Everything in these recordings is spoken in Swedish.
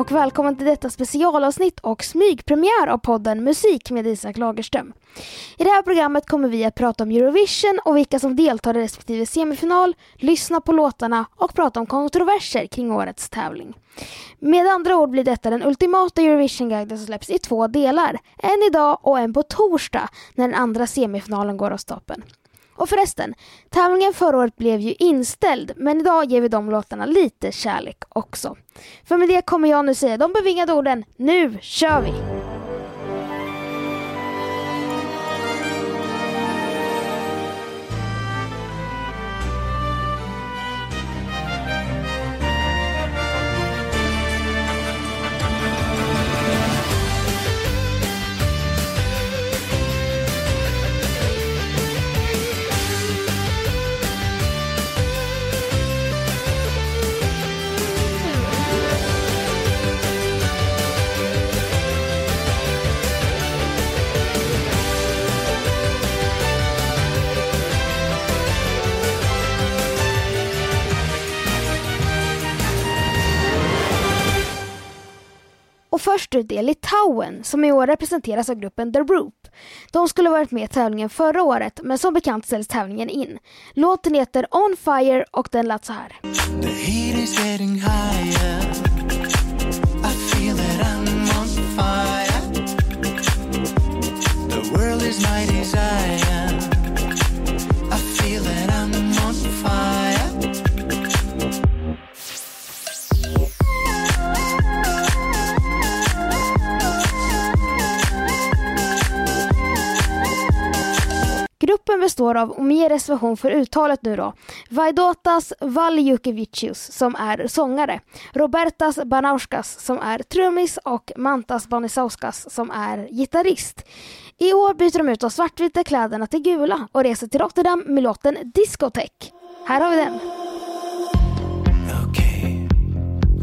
och välkommen till detta specialavsnitt och smygpremiär av podden Musik med Isak Lagerström. I det här programmet kommer vi att prata om Eurovision och vilka som deltar i respektive semifinal, lyssna på låtarna och prata om kontroverser kring årets tävling. Med andra ord blir detta den ultimata Eurovision-guiden som släpps i två delar. En idag och en på torsdag när den andra semifinalen går av stapeln. Och förresten, tävlingen förra året blev ju inställd men idag ger vi de låtarna lite kärlek också. För med det kommer jag nu säga de bevingade orden Nu kör vi! Och först ut är Litauen som i år representeras av gruppen The Roop. De skulle varit med i tävlingen förra året men som bekant ställs tävlingen in. Låten heter On Fire och den lät så här. The heat is getting higher. World is my desire. Gruppen består av, och med reservation för uttalet nu då, Vaidotas Valjukevicius som är sångare, Robertas Banauskas som är trummis och Mantas Banisauskas som är gitarrist. I år byter de ut de svartvita kläderna till gula och reser till Rotterdam med låten Discotech. Här har vi den. Okay,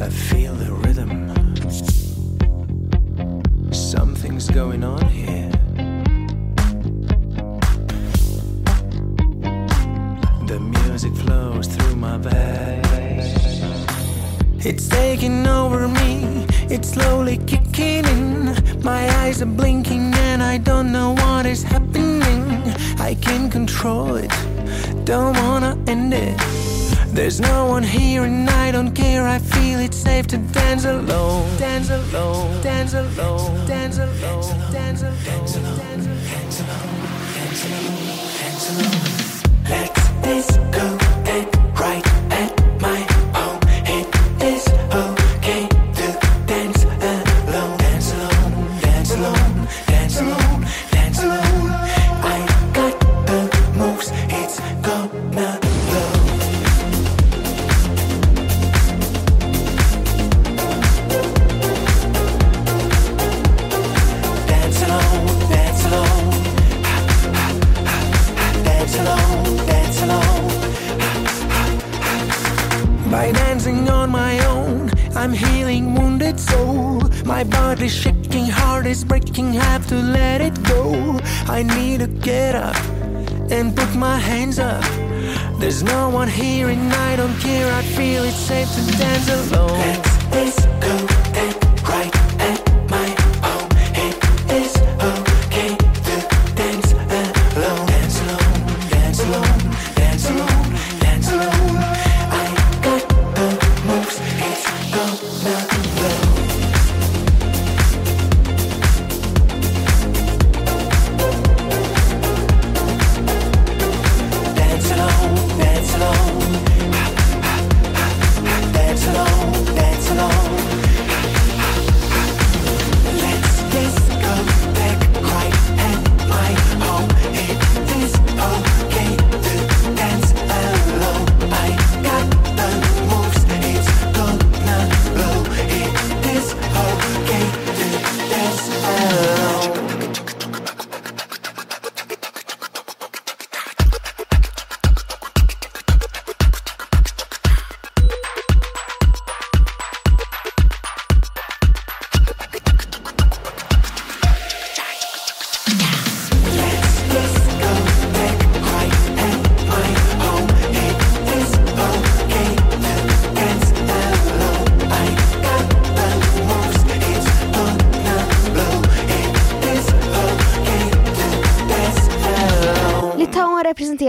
I feel the rhythm. Something's going on here. The music flows through my veins. It's taking over me, it's slowly kicking in. My eyes are blinking and I don't know what is happening. I can't control it, don't wanna end it. There's no one here and I don't care. I feel it's safe to dance alone. Dance alone. Dance alone. Dance alone. Dance alone. Dance alone. Dance alone. Dance alone. Dance alone this, go and right at my home. Hit this, oh. My body's shaking, heart is breaking, have to let it go. I need to get up and put my hands up. There's no one here and I don't care. I feel it's safe to dance alone.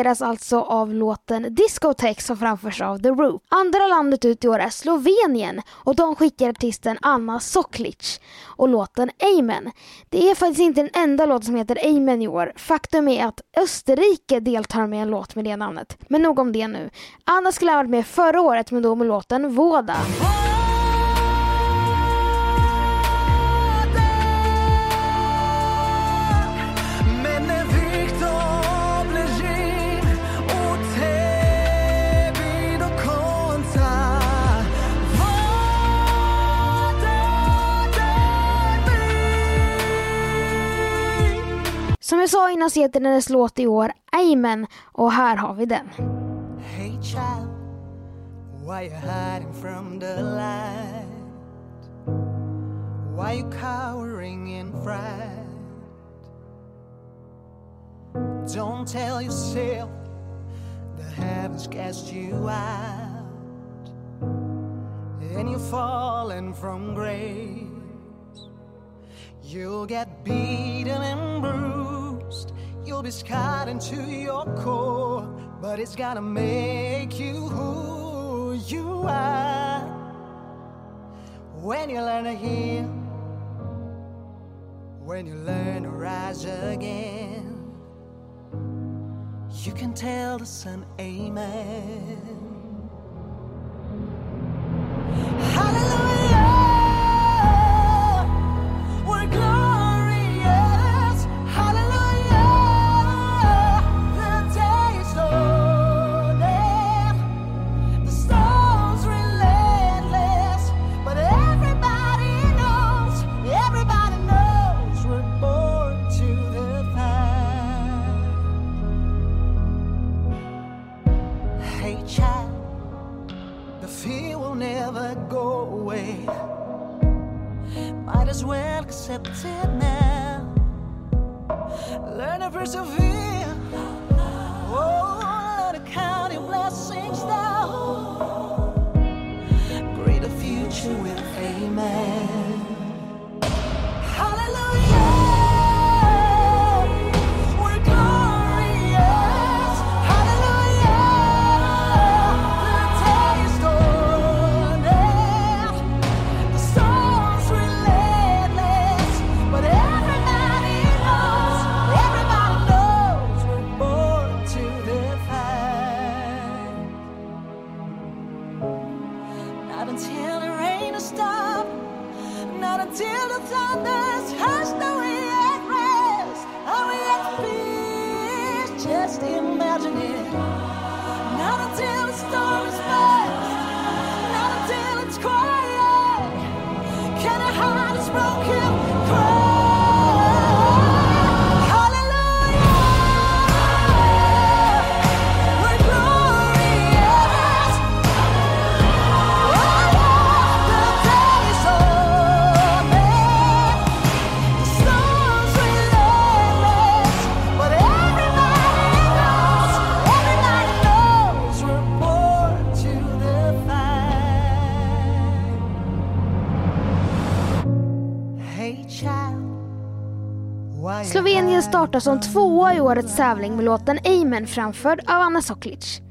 Inspireras alltså av låten Discotex som framförs av The Roop. Andra landet ut i år är Slovenien och de skickar artisten Anna Soklic och låten Amen. Det är faktiskt inte den enda låten som heter Amen i år. Faktum är att Österrike deltar med en låt med det namnet. Men nog om det nu. Anna skulle ha varit med förra året men då med låten Våda. Som jag sa innan så heter hennes låt i år Amen och här har vi den. Hey child, why you hiding from the light? Why you cowering in fright? Don't tell yourself the heavens cast you out and you're falling from grace. You'll get beaten and bruised. You'll be scarred into your core. But it's gotta make you who you are. When you learn to heal, when you learn to rise again, you can tell the sun, Amen. Som tvåa i årets tävling med låten Amen framförd av Anna Soklic.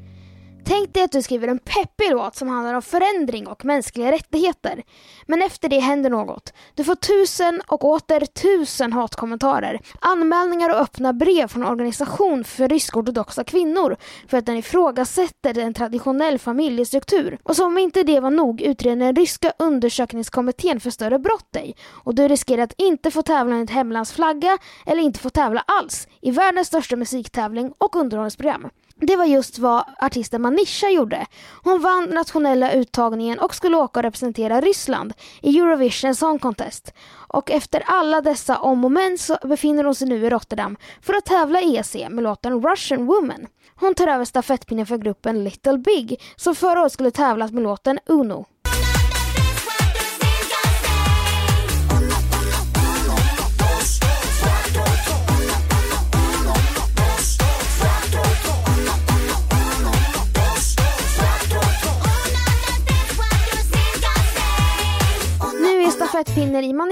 Tänk dig att du skriver en peppig låt som handlar om förändring och mänskliga rättigheter. Men efter det händer något. Du får tusen och åter tusen hatkommentarer, anmälningar och öppna brev från en organisation för rysk-ortodoxa kvinnor för att den ifrågasätter en traditionell familjestruktur. Och som om inte det var nog utreder den ryska undersökningskommittén för större brott dig och du riskerar att inte få tävla enligt hemlands flagga eller inte få tävla alls i världens största musiktävling och underhållningsprogram. Det var just vad artisten Manisha gjorde. Hon vann nationella uttagningen och skulle åka och representera Ryssland i Eurovision Song Contest. Och efter alla dessa om och men så befinner hon sig nu i Rotterdam för att tävla i EC med låten Russian Woman. Hon tar över stafettpinnen för gruppen Little Big som förra året skulle tävlat med låten Uno.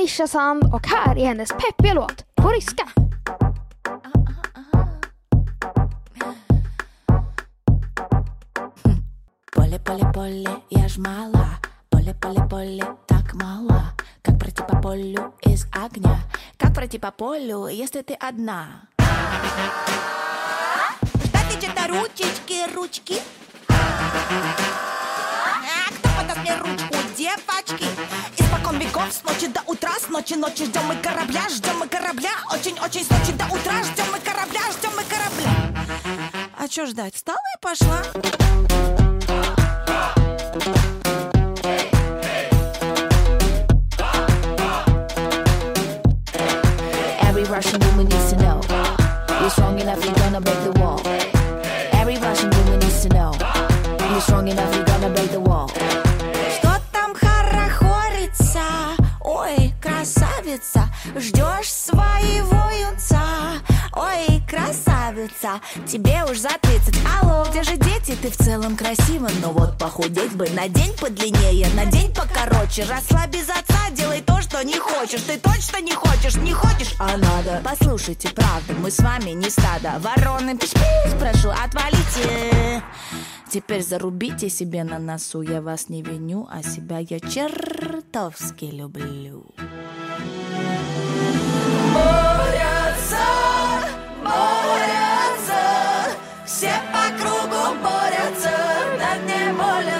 Aisha Sand och här är hennes peppiga låt på ryska. Поле, поле, поле, я ж мала. Поле, поле, поле, так мала. Как пройти по полю из огня? Как пройти по полю, если ты одна? Что это что-то ручечки, ручки? А кто подаст мне ручки? Испокон веков, с ночи до утра, с ночи ночи ждем мы корабля, ждем мы корабля, очень-очень с ночи до утра, ждем мы корабля, ждем мы корабля. А чё ждать? Встала и пошла. Every Russian woman needs to know You're strong enough, you're gonna break the wall Every Russian woman needs to know You're strong enough, Ждешь своего юнца. Ой, красавица Тебе уж за 30 Алло, где же дети? Ты в целом красива Но вот похудеть бы на день подлиннее. На день покороче Расслаби за отца, делай то, что не хочешь. Ты точно не хочешь, не хочешь, а надо. Послушайте, правда, мы с вами не стадо. Вороны, пиш-пиш, прошу, отвалите. Теперь зарубите себе на носу Я вас не виню, а себя я чертовски люблю Борются, борются Все по кругу борются Да не молятся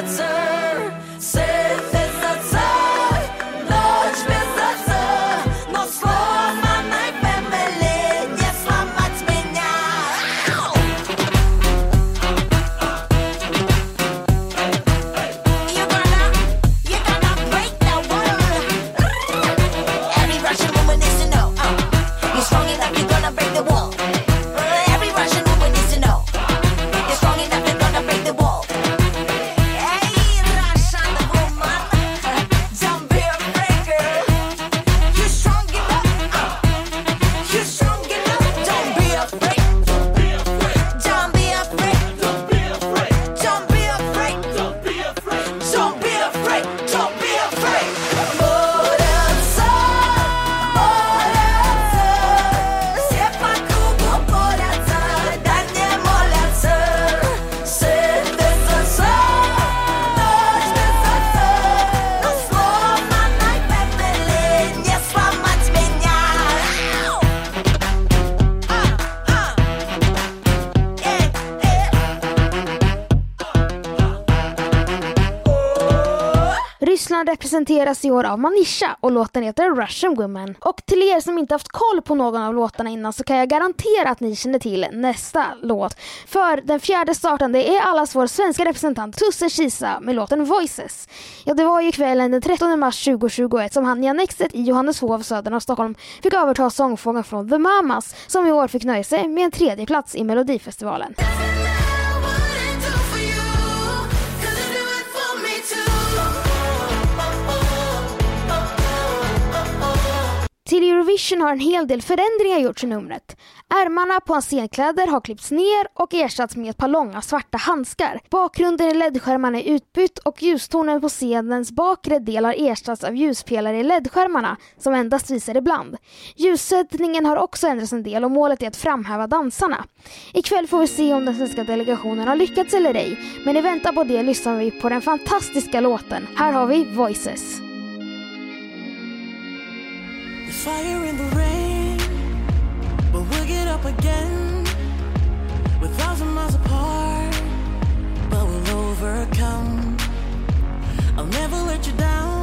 presenteras i år av Manisha och låten heter Russian Woman. Och till er som inte haft koll på någon av låtarna innan så kan jag garantera att ni känner till nästa låt. För den fjärde startande är allas vår svenska representant Tusse Kisa med låten Voices. Ja, det var ju kvällen den 13 mars 2021 som han i Annexet i Johanneshov söder om Stockholm fick överta sångfången från The Mamas som i år fick nöja sig med en tredje plats i Melodifestivalen. Till Eurovision har en hel del förändringar gjorts i numret. Ärmarna på hans scenkläder har klippts ner och ersatts med ett par långa svarta handskar. Bakgrunden i ledskärmarna är utbytt och ljustonen på scenens bakre del har ersatts av ljuspelare i ledskärmarna som endast visar ibland. Ljussättningen har också ändrats en del och målet är att framhäva dansarna. Ikväll får vi se om den svenska delegationen har lyckats eller ej, men i väntan på det lyssnar vi på den fantastiska låten. Här har vi Voices. Fire in the rain, but we'll get up again. We're thousand miles apart, but we'll overcome. I'll never let you down.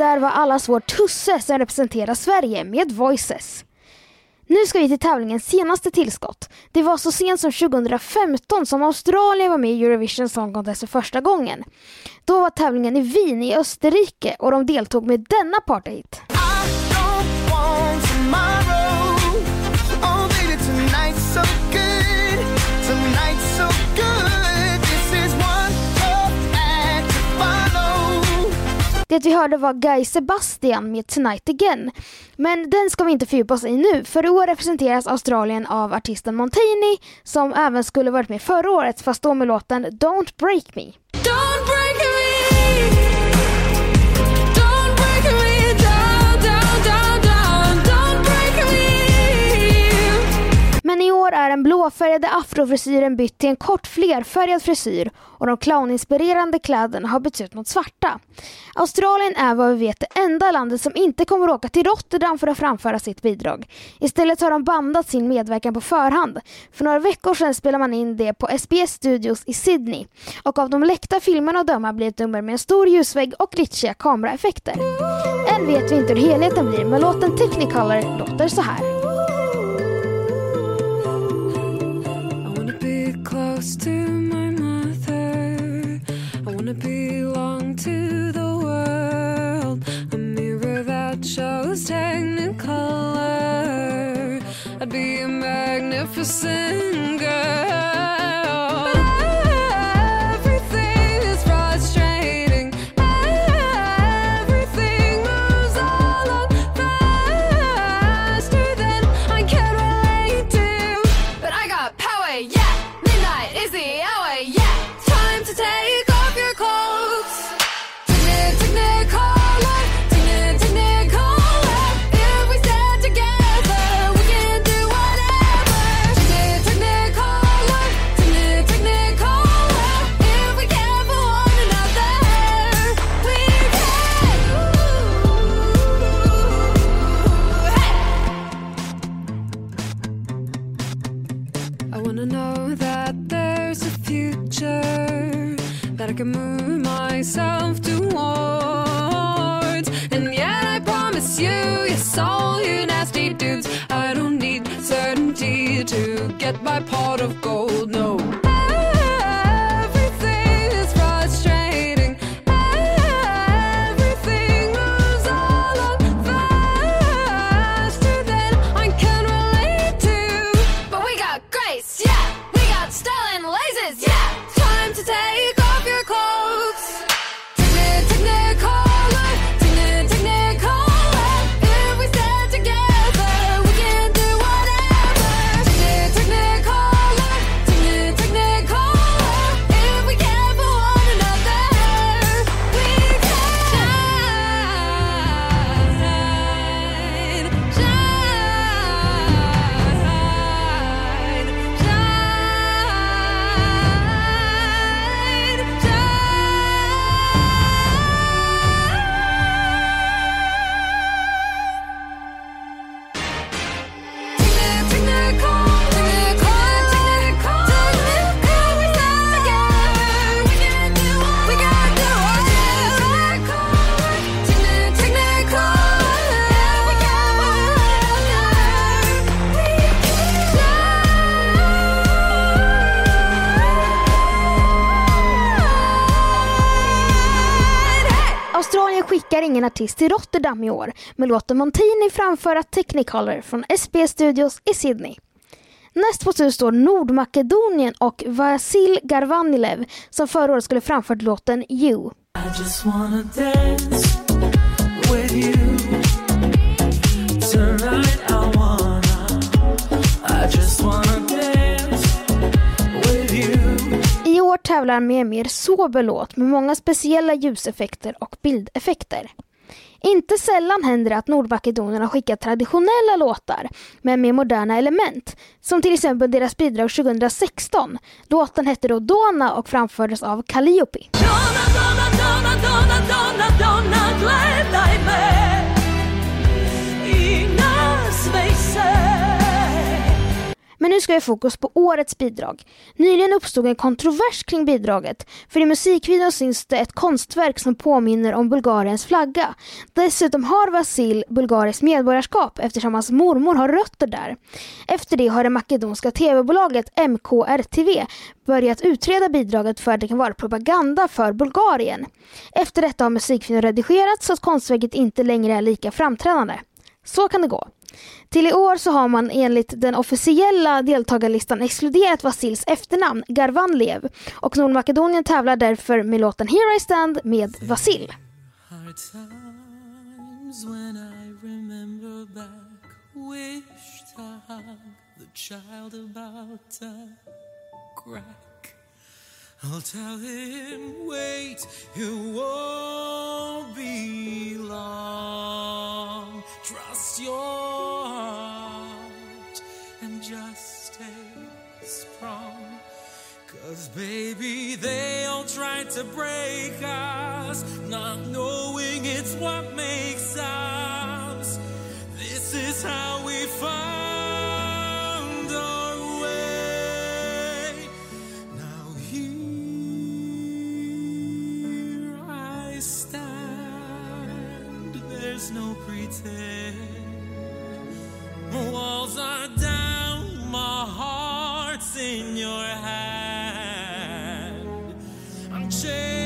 Där var allas vår Tusse som representerar Sverige med Voices. Nu ska vi till tävlingens senaste tillskott. Det var så sent som 2015 som Australien var med i Eurovision Song Contest för första gången. Då var tävlingen i Wien i Österrike och de deltog med denna partyhit. Det vi hörde var Guy Sebastian med Tonight Again. Men den ska vi inte fördjupa oss i nu, för i år representeras Australien av artisten Montaigne som även skulle varit med förra året fast då med låten Don't Break Me. Den blåfärgade afrofrisyren bytt till en kort flerfärgad frisyr och de clowninspirerande kläderna har bytts ut mot svarta. Australien är vad vi vet det enda landet som inte kommer åka till Rotterdam för att framföra sitt bidrag. Istället har de bandat sin medverkan på förhand. För några veckor sedan spelade man in det på SBS Studios i Sydney. Och av de läckta filmerna att döma blir det ett nummer med en stor ljusvägg och glitchiga kameraeffekter. Än vet vi inte hur helheten blir men låten Technicolor låter så här. Close to my mother. I wanna belong to the world. A mirror that shows technicolor. I'd be a magnificent girl. Get my pot of gold, no. Ingen artist till Rotterdam i år men låter Montini framföra Technicolor från SBS Studios i Sydney. Näst på tur står Nordmakedonien och Vasil Garvanilev som förra året skulle framfört låten You. I just wanna dance with you. Tonight I wanna. I just wanna dance with you. I år tävlar med en mer sober låt med många speciella ljuseffekter och bildeffekter. Inte sällan händer det att Nordmakedonien har skickat traditionella låtar men med moderna element. Som till exempel deras bidrag 2016. Låten hette då Dona och framfördes av Calliope. Dona, dona, dona, nu ska vi fokus på årets bidrag. Nyligen uppstod en kontrovers kring bidraget. För i musikvideon syns det ett konstverk som påminner om Bulgariens flagga. Dessutom har Vasil bulgariskt medborgarskap eftersom hans mormor har rötter där. Efter det har det makedonska tv-bolaget MKRTV börjat utreda bidraget för att det kan vara propaganda för Bulgarien. Efter detta har musikvideon redigerats så att konstverket inte längre är lika framträdande. Så kan det gå. Till i år så har man enligt den officiella deltagarlistan exkluderat Vasils efternamn Garvanliev och Nordmakedonien tävlar därför med låten Here I Stand med Vasil. I'll tell him, wait, it won't be long. Trust your heart and just stay strong. Cause baby, they all tried to break us, not knowing it's what makes us. This is how we found no. Walls are down, my heart's in your hand. Unchain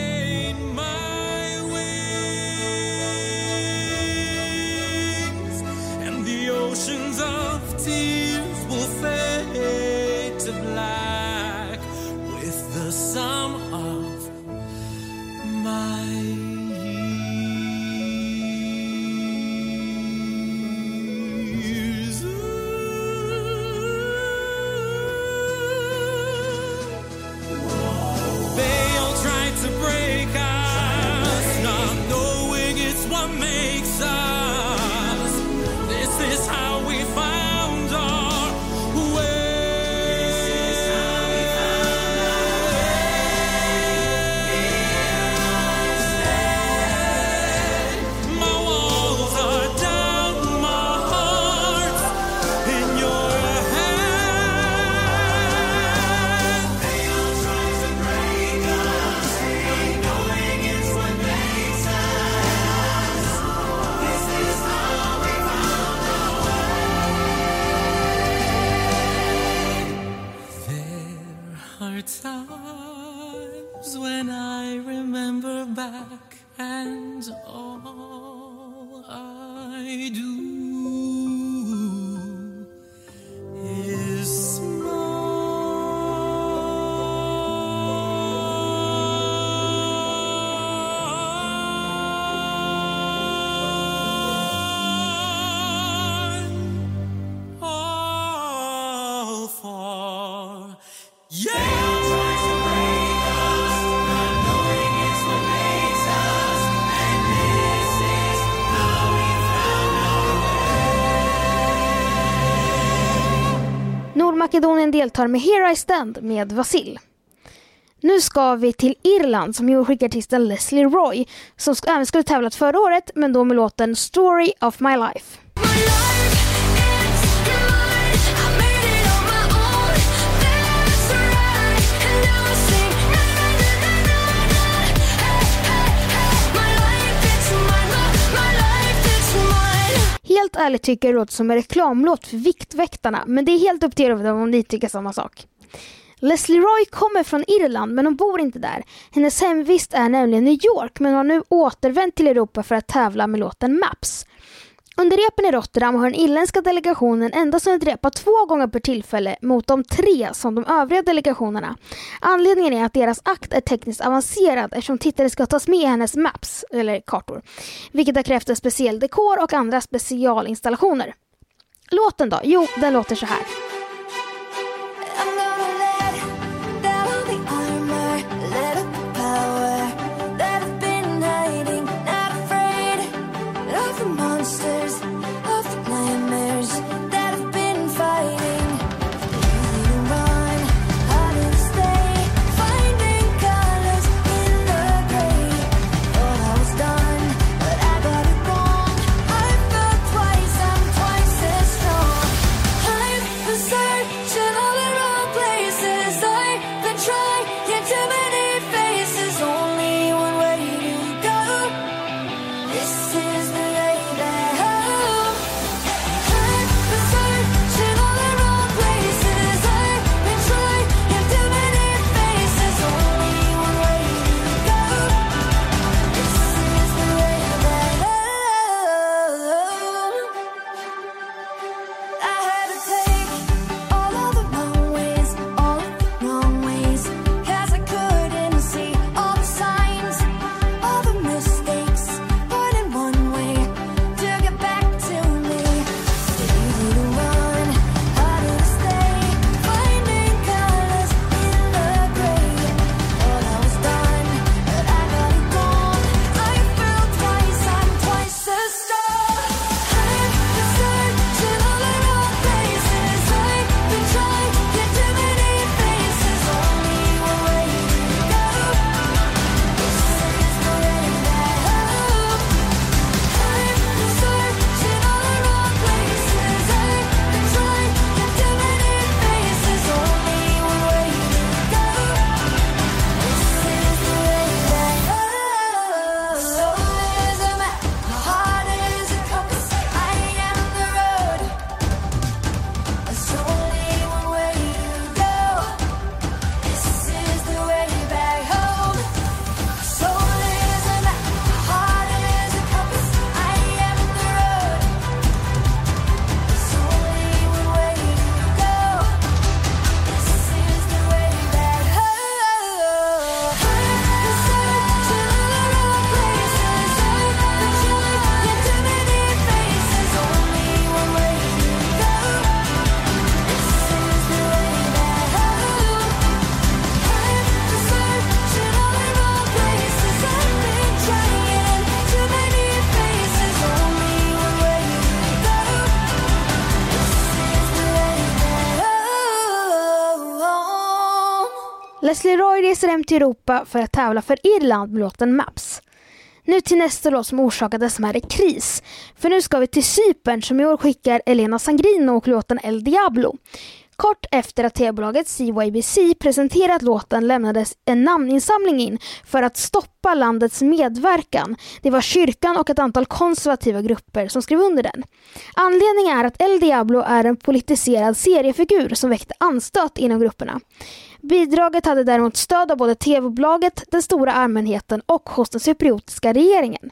deltar med Here I Stand med Vasil. Nu ska vi till Irland som skickar artisten Leslie Roy som även skulle tävlat förra året men då med låten Story of My Life. Ärligt tycker det låter som en reklamlåt för Viktväktarna men det är helt upp till er om ni tycker samma sak. Leslie Roy kommer från Irland men hon bor inte där. Hennes hemvist är nämligen New York men har nu återvänt till Europa för att tävla med låten Maps. Under repen i Rotterdam har den irländska delegationen endast hunnit repa två gånger per tillfälle mot de tre som de övriga delegationerna. Anledningen är att deras akt är tekniskt avancerad eftersom tittare ska tas med i hennes maps, eller kartor, vilket har krävt en speciell dekor och andra specialinstallationer. Låten då? Jo, den låter så här. Reser hem till Europa för att tävla för Irland med låten Maps. Nu till nästa låt som orsakade smärre kris. För nu ska vi till Cypern som i år skickar Elena Sangrino och låten El Diablo. Kort efter att tv-bolaget CYBC presenterat låten lämnades en namninsamling in för att stoppa landets medverkan. Det var kyrkan och ett antal konservativa grupper som skrev under den. Anledningen är att El Diablo är en politiserad seriefigur som väckte anstöt inom grupperna. Bidraget hade däremot stöd av både tv-bolaget, den stora allmänheten och hos den cypriotiska regeringen.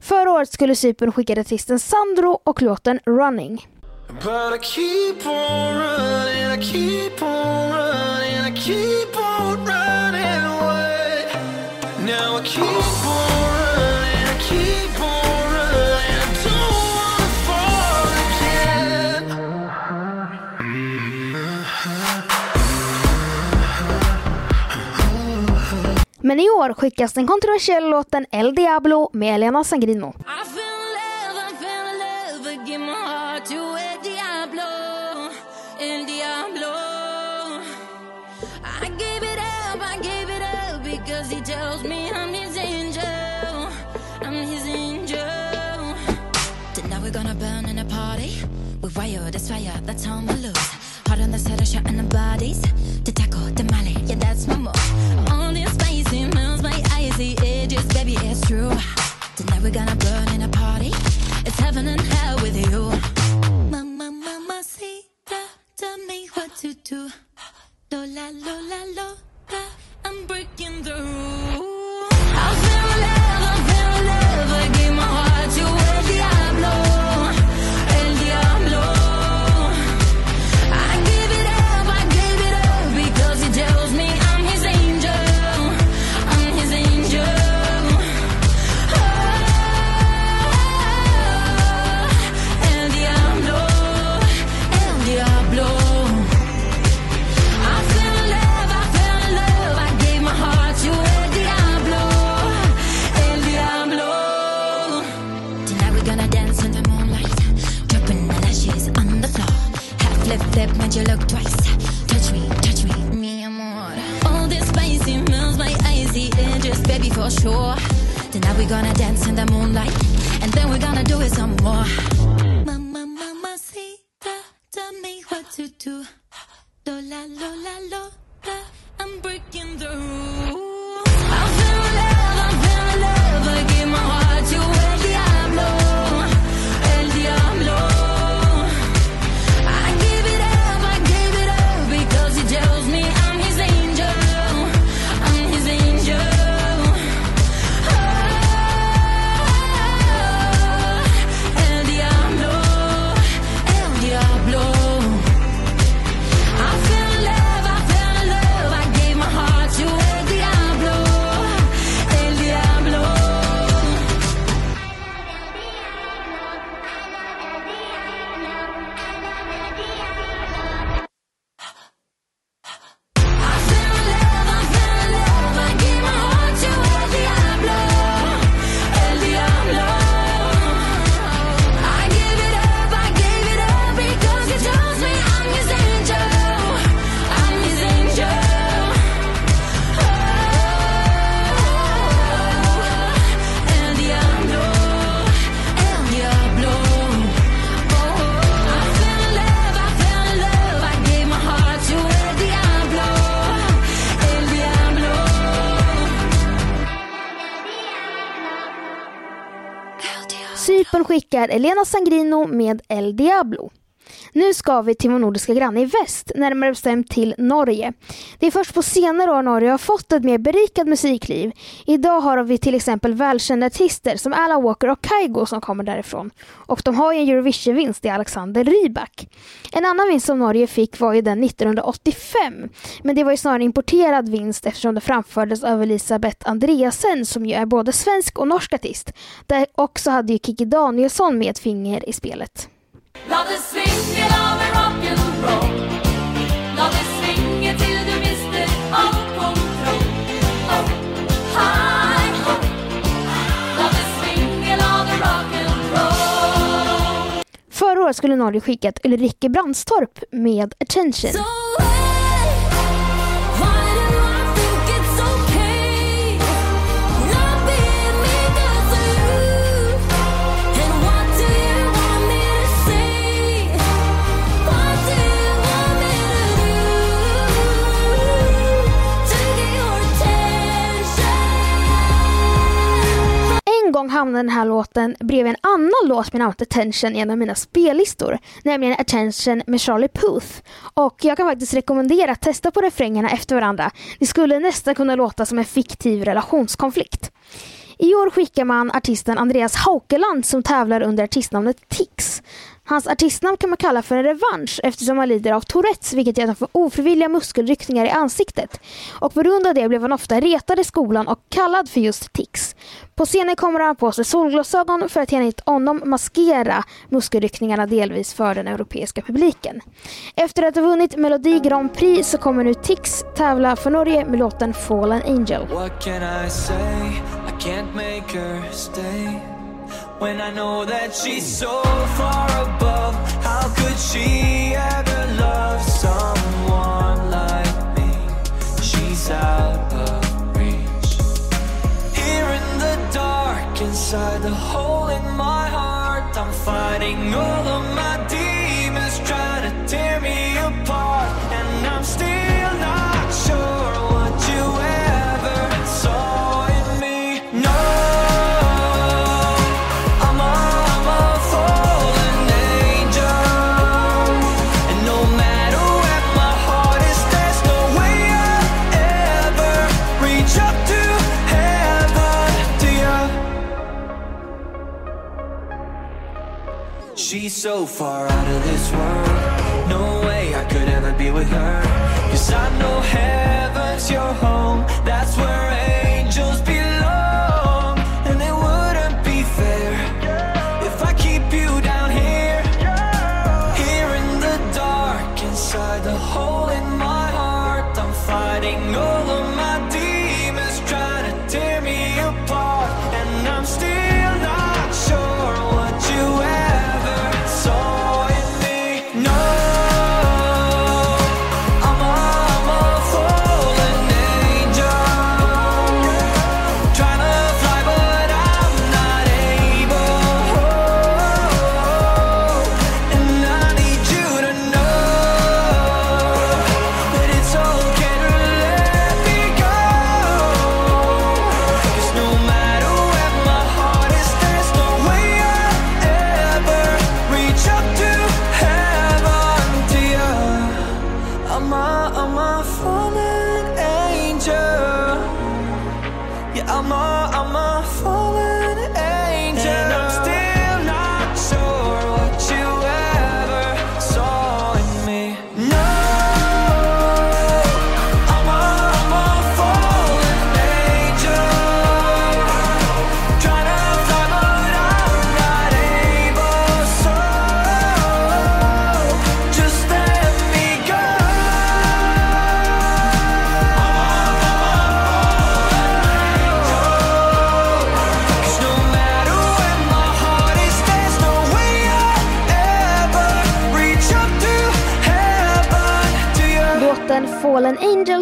Förra året skulle Cypern skicka artisten Sandro och låten Running. But I keep Men i år skickas den kontroversiella låten El Diablo med Elena Sangrino. I fell in love, I in love, I give my heart to El Diablo, El Diablo. I gave it up, I gave it up because he tells me I'm his angel, I'm his angel. We're gonna burn in a party. This fire, that's how we lose. Hard on the set of shot and the bodies. The taco, the male, yeah, that's my move. Baby, it's true. Tonight we're gonna burn in a party. It's heaven and hell with you. Mama, mama, see, tell me what to do. Lola, Lola, Lola, I'm breaking the rules. Sure. Tonight we're gonna dance in the moonlight, and then we're gonna do it some more. Är Elena Sangrino med El Diablo. Nu ska vi till vår nordiska granne i väst, närmare bestämt till Norge. Det är först på senare år Norge har fått ett mer berikat musikliv. Idag har vi till exempel välkända artister som Alan Walker och Kygo som kommer därifrån. Och de har ju en Eurovision-vinst i Alexander Rybak. En annan vinst som Norge fick var ju den 1985. Men det var ju snarare en importerad vinst eftersom det framfördes av Elisabeth Andreasen som ju är både svensk och norsk artist. Där också hade ju Kikki Danielsson med ett finger i spelet. Oh, rock'n'roll. Förra året skulle Norge skickat Ulrike Brandstorp med Attention. Gång hamnade den här låten bredvid en annan låt med namnet Attention i en av mina spellistor. Nämligen Attention med Charlie Puth. Och jag kan faktiskt rekommendera att testa på refrängerna efter varandra. Det skulle nästan kunna låta som en fiktiv relationskonflikt. I år skickar man artisten Andreas Haukeland som tävlar under artistnamnet Tix. Hans artistnamn kan man kalla för en revansch eftersom han lider av Tourettes vilket gör att han får ofrivilliga muskelryckningar i ansiktet. Och på grund av det blev han ofta retad i skolan och kallad för just Tix. På scenen kommer han på sig solglasögon för att enligt honom maskera muskelryckningarna delvis för den europeiska publiken. Efter att ha vunnit Melodi Grand Prix så kommer nu Tix tävla för Norge med låten Fallen Angel. When I know that she's so far above, how could she ever love someone like me? She's out of reach. Here in the dark, inside the hole in my heart, I'm fighting all of so far out of this world. No way I could ever be with her. Cause I know heaven's your home.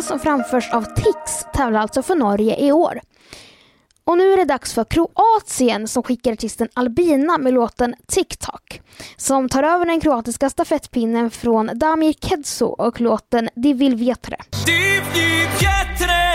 Fallen som framförs av Tix tävlar alltså för Norge i år. Och nu är det dags för Kroatien som skickar artisten Albina med låten TikTok. Som tar över den kroatiska stafettpinnen från Damir Kedso och låten De vill vetre. De vill vjetre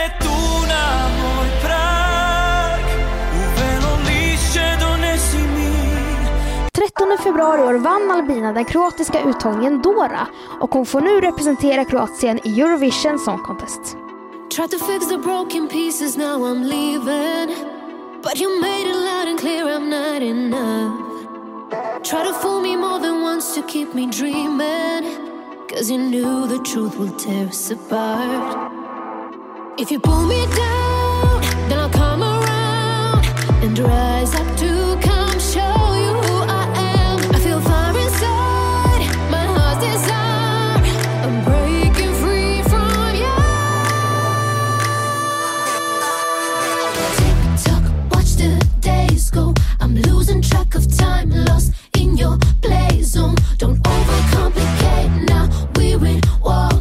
13 februari år vann Albina den kroatiska uttagningen Dora och hon får nu representera Kroatien i Eurovision Song Contest. Tried to fix the broken pieces, now I'm leaving. But you made it loud and clear I'm not enough. Try to fool me more than once to keep me dreaming. Cause you knew the truth will tear us apart. If you pull me down, then I'll come around and rise up to track of time, lost in your play zone. Don't overcomplicate now. We're in war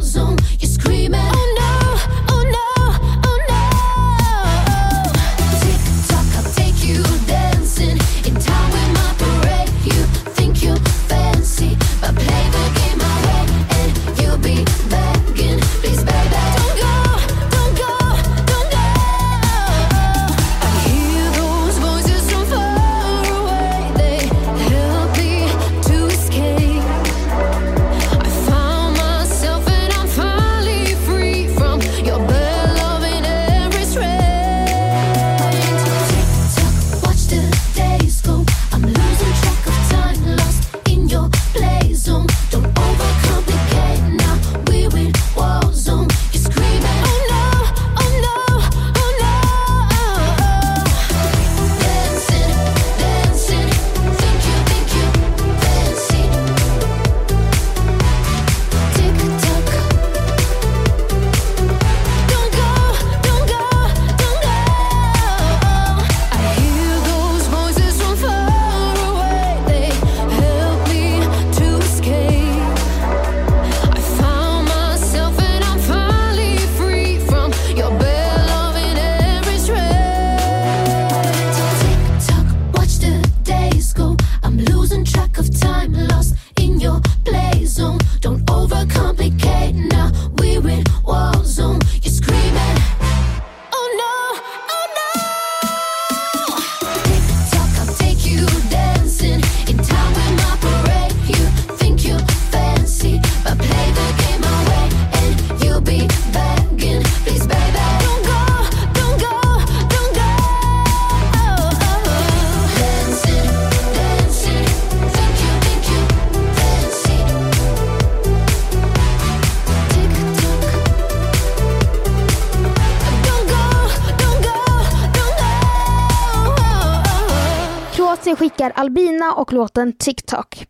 och låten TikTok.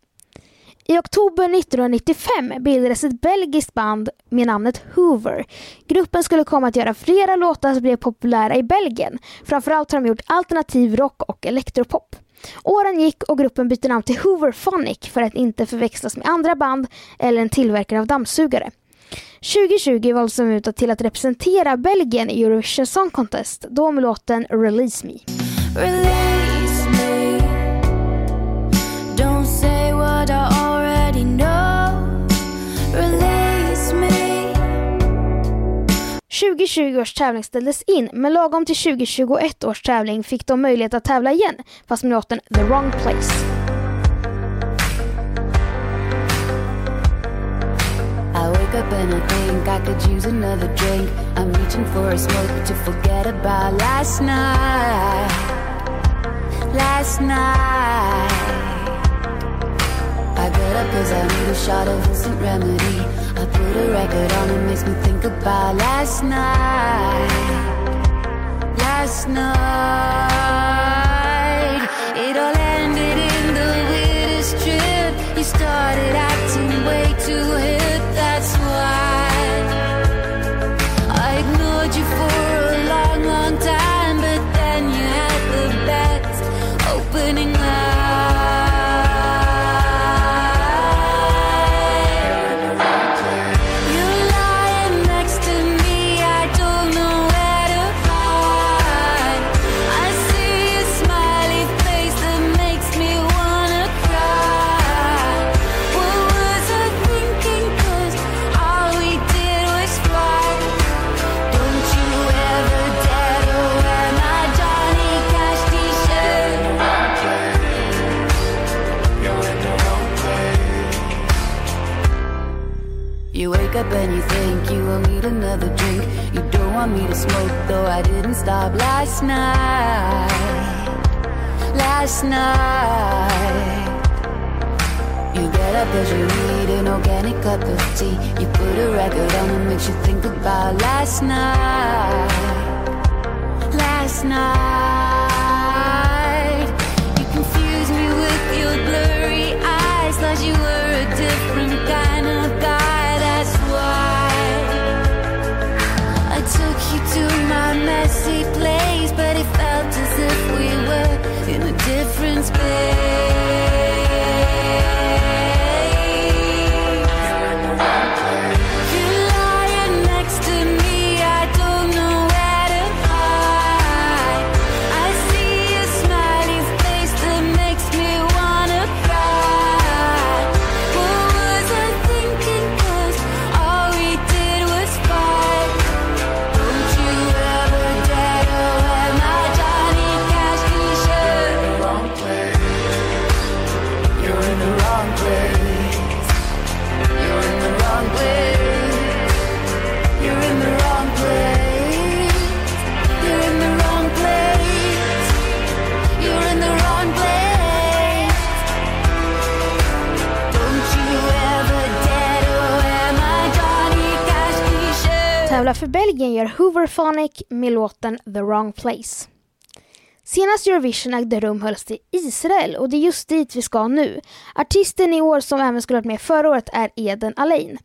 I oktober 1995 bildades ett belgiskt band med namnet Hoover. Gruppen skulle komma att göra flera låtar som blev populära i Belgien. Framförallt har de gjort alternativ rock och elektropop. Åren gick och gruppen bytte namn till Hooverphonic för att inte förväxlas med andra band eller en tillverkare av dammsugare. 2020 valdes de ut till att representera Belgien i Eurovision Song Contest, då med låten Release Me. Release 2020 års tävling ställdes in, men lagom till 2021 års tävling fick de möjlighet att tävla igen, fast med låten The Wrong Place. I wake up and I think I could use another drink. I'm reaching for a smoke to forget about last night. Last night. Up cause I need a shot of instant remedy. I put a record on, it makes me think about last night. Last night. It all ended in the weirdest trip. You started acting way too hip, up and you think you will need another drink. You don't want me to smoke, though I didn't stop last night. Last night. You get up cause you need an organic cup of tea. You put a record on that makes you think about last night. Last night. day. Tävlar för Belgien gör Hooverphonic med låten The Wrong Place. Senast Eurovision ägde rum hölls det i Israel och det är just dit vi ska nu. Artisten i år som även skulle varit med förra året är Eden Alain.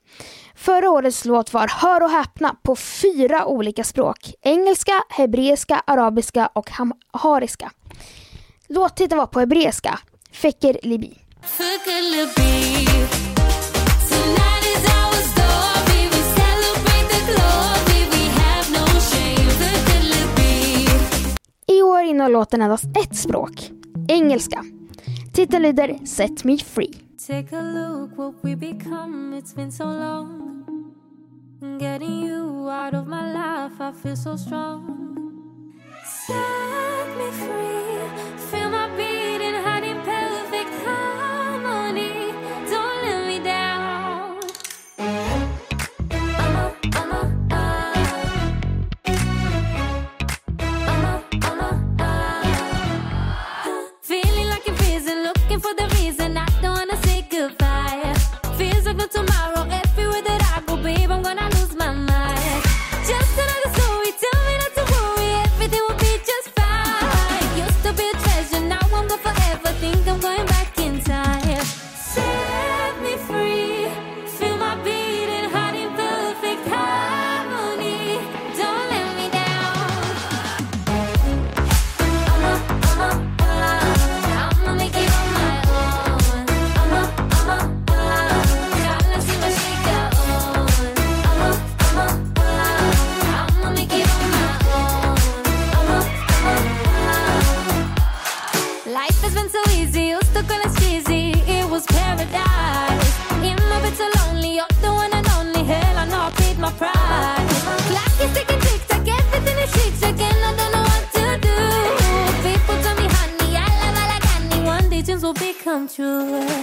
Förra årets låt var, hör och häpna, på fyra olika språk. Engelska, hebreiska, arabiska och hamhariska. Låttiteln var på hebreiska, Feker Libi. Tonight Libi innehåller låten endast ett språk, engelska. Titeln lyder Set Me Free. Take a look what we become. It's been so long. Getting you out of my life, I feel so strong. Set me free. Feel my beating hiding perfect high come true.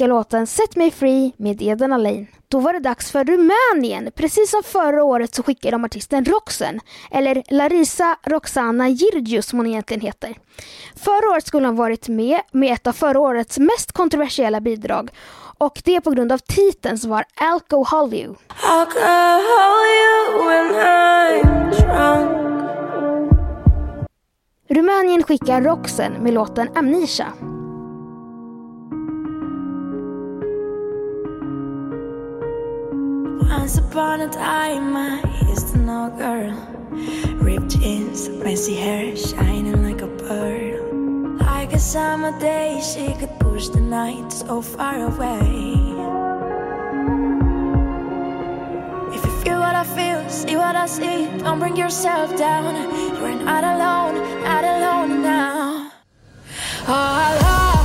ska låten Set Me Free med Eden Alain. Då var det dags för Rumänien. Precis som förra året så skickade de artisten Roxen, eller Larisa Roxana Girgiu som hon egentligen heter. Förra året skulle hon varit med med ett av förra årets mest kontroversiella bidrag och det på grund av titeln som var Alcohol You. Alcohol you when I'm drunk. Rumänien skickar Roxen med låten Amnesia. Once upon a time, I used to know a girl. Ripped jeans, messy hair, shining like a pearl. Like a summer day, she could push the night so far away. If you feel what I feel, see what I see, don't bring yourself down. You're not alone, not alone now. Oh, I love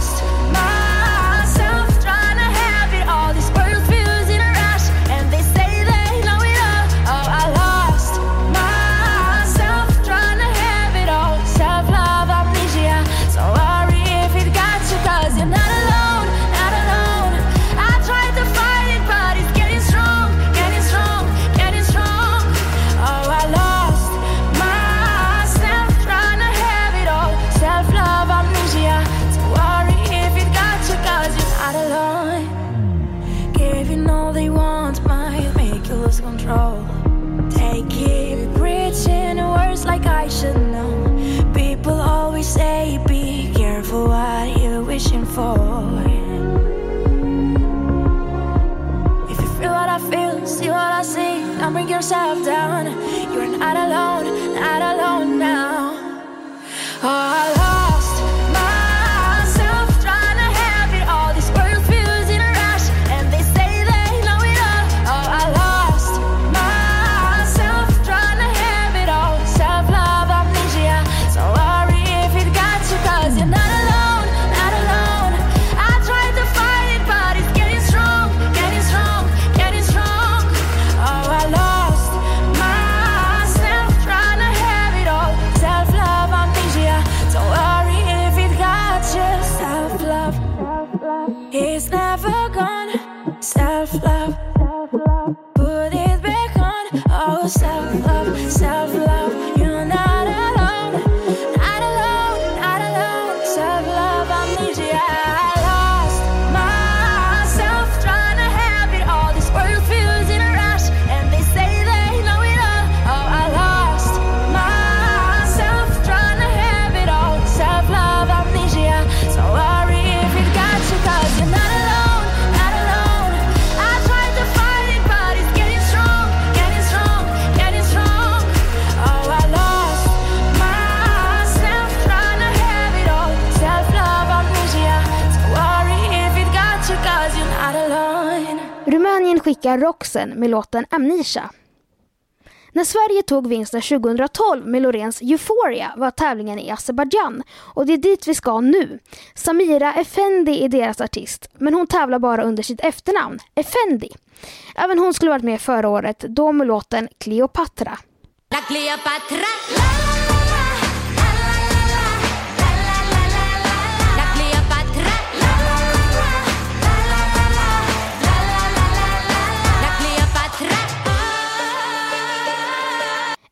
tillbaka Roxen med låten Amnesia. När Sverige tog vinsten 2012 med Lorens Euphoria var tävlingen i Azerbajdzjan och det är dit vi ska nu. Samira Effendi är deras artist, men hon tävlar bara under sitt efternamn, Effendi. Även hon skulle varit med förra året, då med låten Cleopatra. La Cleopatra la!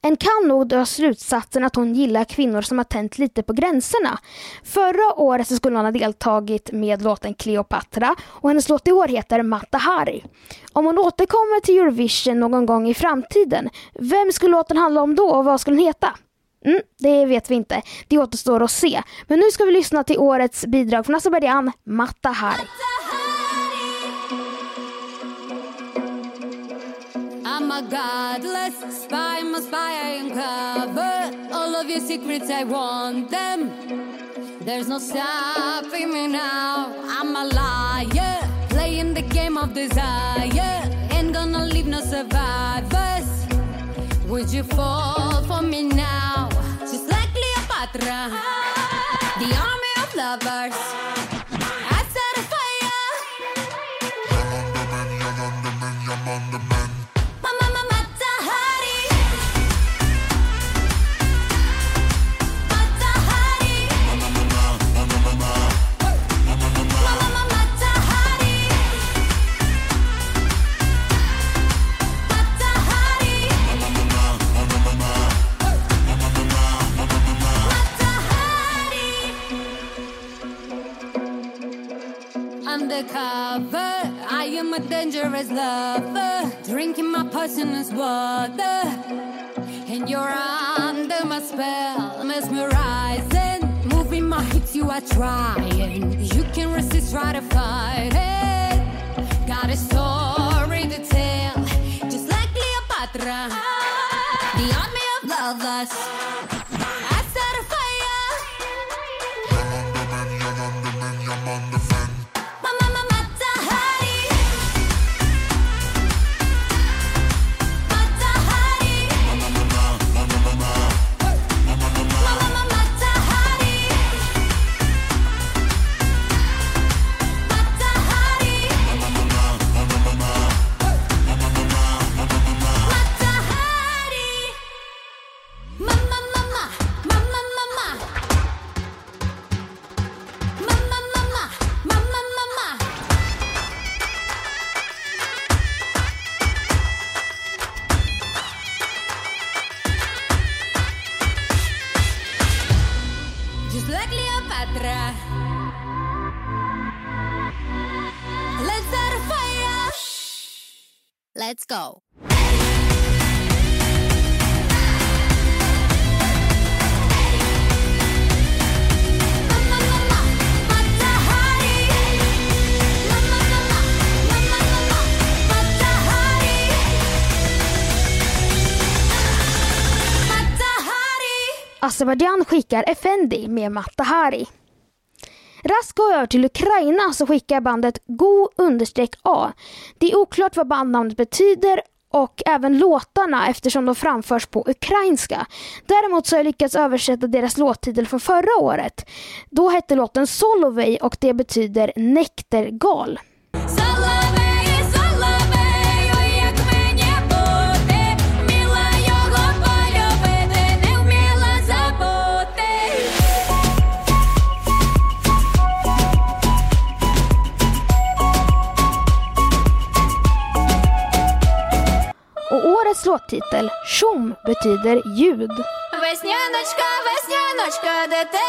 En kan nog dra slutsatsen att hon gillar kvinnor som har tänt lite på gränserna. Förra året så skulle hon ha deltagit med låten Cleopatra och hennes låt i år heter Mata Hari. Om hon återkommer till Eurovision någon gång i framtiden, vem skulle låten handla om då och vad skulle den heta? Mm, det vet vi inte. Det återstår att se. Men nu ska vi lyssna till årets bidrag från Azerbajdzjan, Mata Hari. I'm a godless spy, I'm a spy, I uncover all of your secrets, I want them. There's no stopping me now. I'm a liar, playing the game of desire. Ain't gonna leave no survivors. Would you fall for me now? Just like Cleopatra, the army of lovers. I set a fire. Mama, dangerous lover, drinking my poisonous water. And you're under my spell, mesmerizing. Moving my hips, you are trying. You can resist, try to fight it. Got a story to tell, just like Cleopatra. The army of lovers. Azerbajdzjan skickar Effendi med Matahari. Raskt går över till Ukraina så skickar bandet Go-A. Det är oklart vad bandnamnet betyder och även låtarna eftersom de framförs på ukrainska. Däremot så har jag lyckats översätta deras låttitel från förra året. Då hette låten Solovej och det betyder näktergal. Årets låttitel, Tjom, betyder ljud. Весняночка, весняночка, де ти.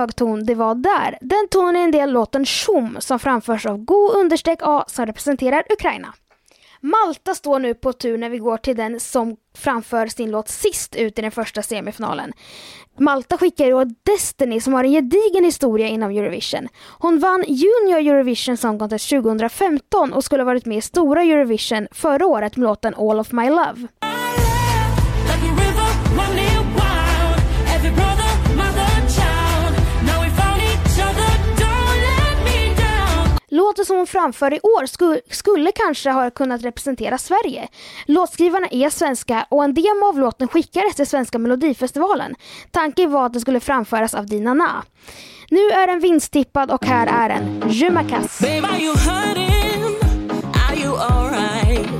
Hög ton det var där. Den tonen är en del låten Shum som framförs av Go understreck A som representerar Ukraina. Malta står nu på tur när vi går till den som framför sin låt sist ut i den första semifinalen. Malta skickar ju Destiny som har en gedigen historia inom Eurovision. Hon vann Junior Eurovision Song Contest 2015 och skulle ha varit med i stora Eurovision förra året med låten All of My Love. Hon framför i år skulle kanske ha kunnat representera Sverige. Låtskrivarna är svenska och en demo av låten skickades till Svenska Melodifestivalen. Tanken var att den skulle framföras av Dina Na. Nu är den vinsttippad och här är den. Je m'acasse. Babe, are you hurting? Are you alright?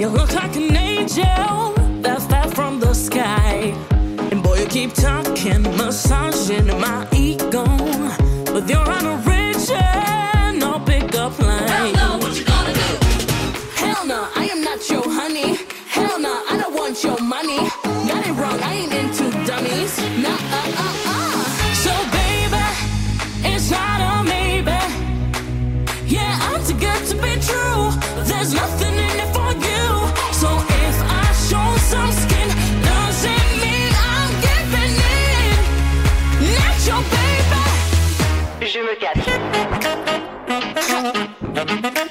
You look like an angel that fell from the sky. And boy, you keep talking, massaging my ego. with your on Your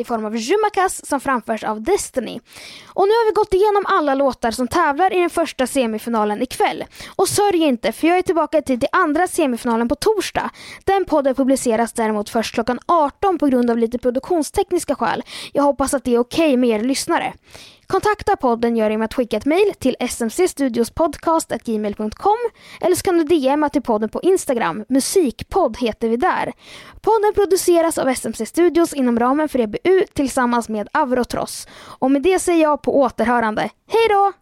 i form av Jumakas som framförs av Destiny. Och nu har vi gått igenom alla låtar som tävlar i den första semifinalen ikväll. Och sörj inte, för jag är tillbaka till den andra semifinalen på torsdag. Den podden publiceras däremot först klockan 18 på grund av lite produktionstekniska skäl. Jag hoppas att det är okej med er lyssnare. Kontakta podden gör genom att skicka ett mejl till smcstudiospodcast.gmail.com eller så kan du DMa till podden på Instagram. Musikpodd heter vi där. Podden produceras av SMC Studios inom ramen för EBU tillsammans med Avrotross. Och med det säger jag på återhörande. Hej då!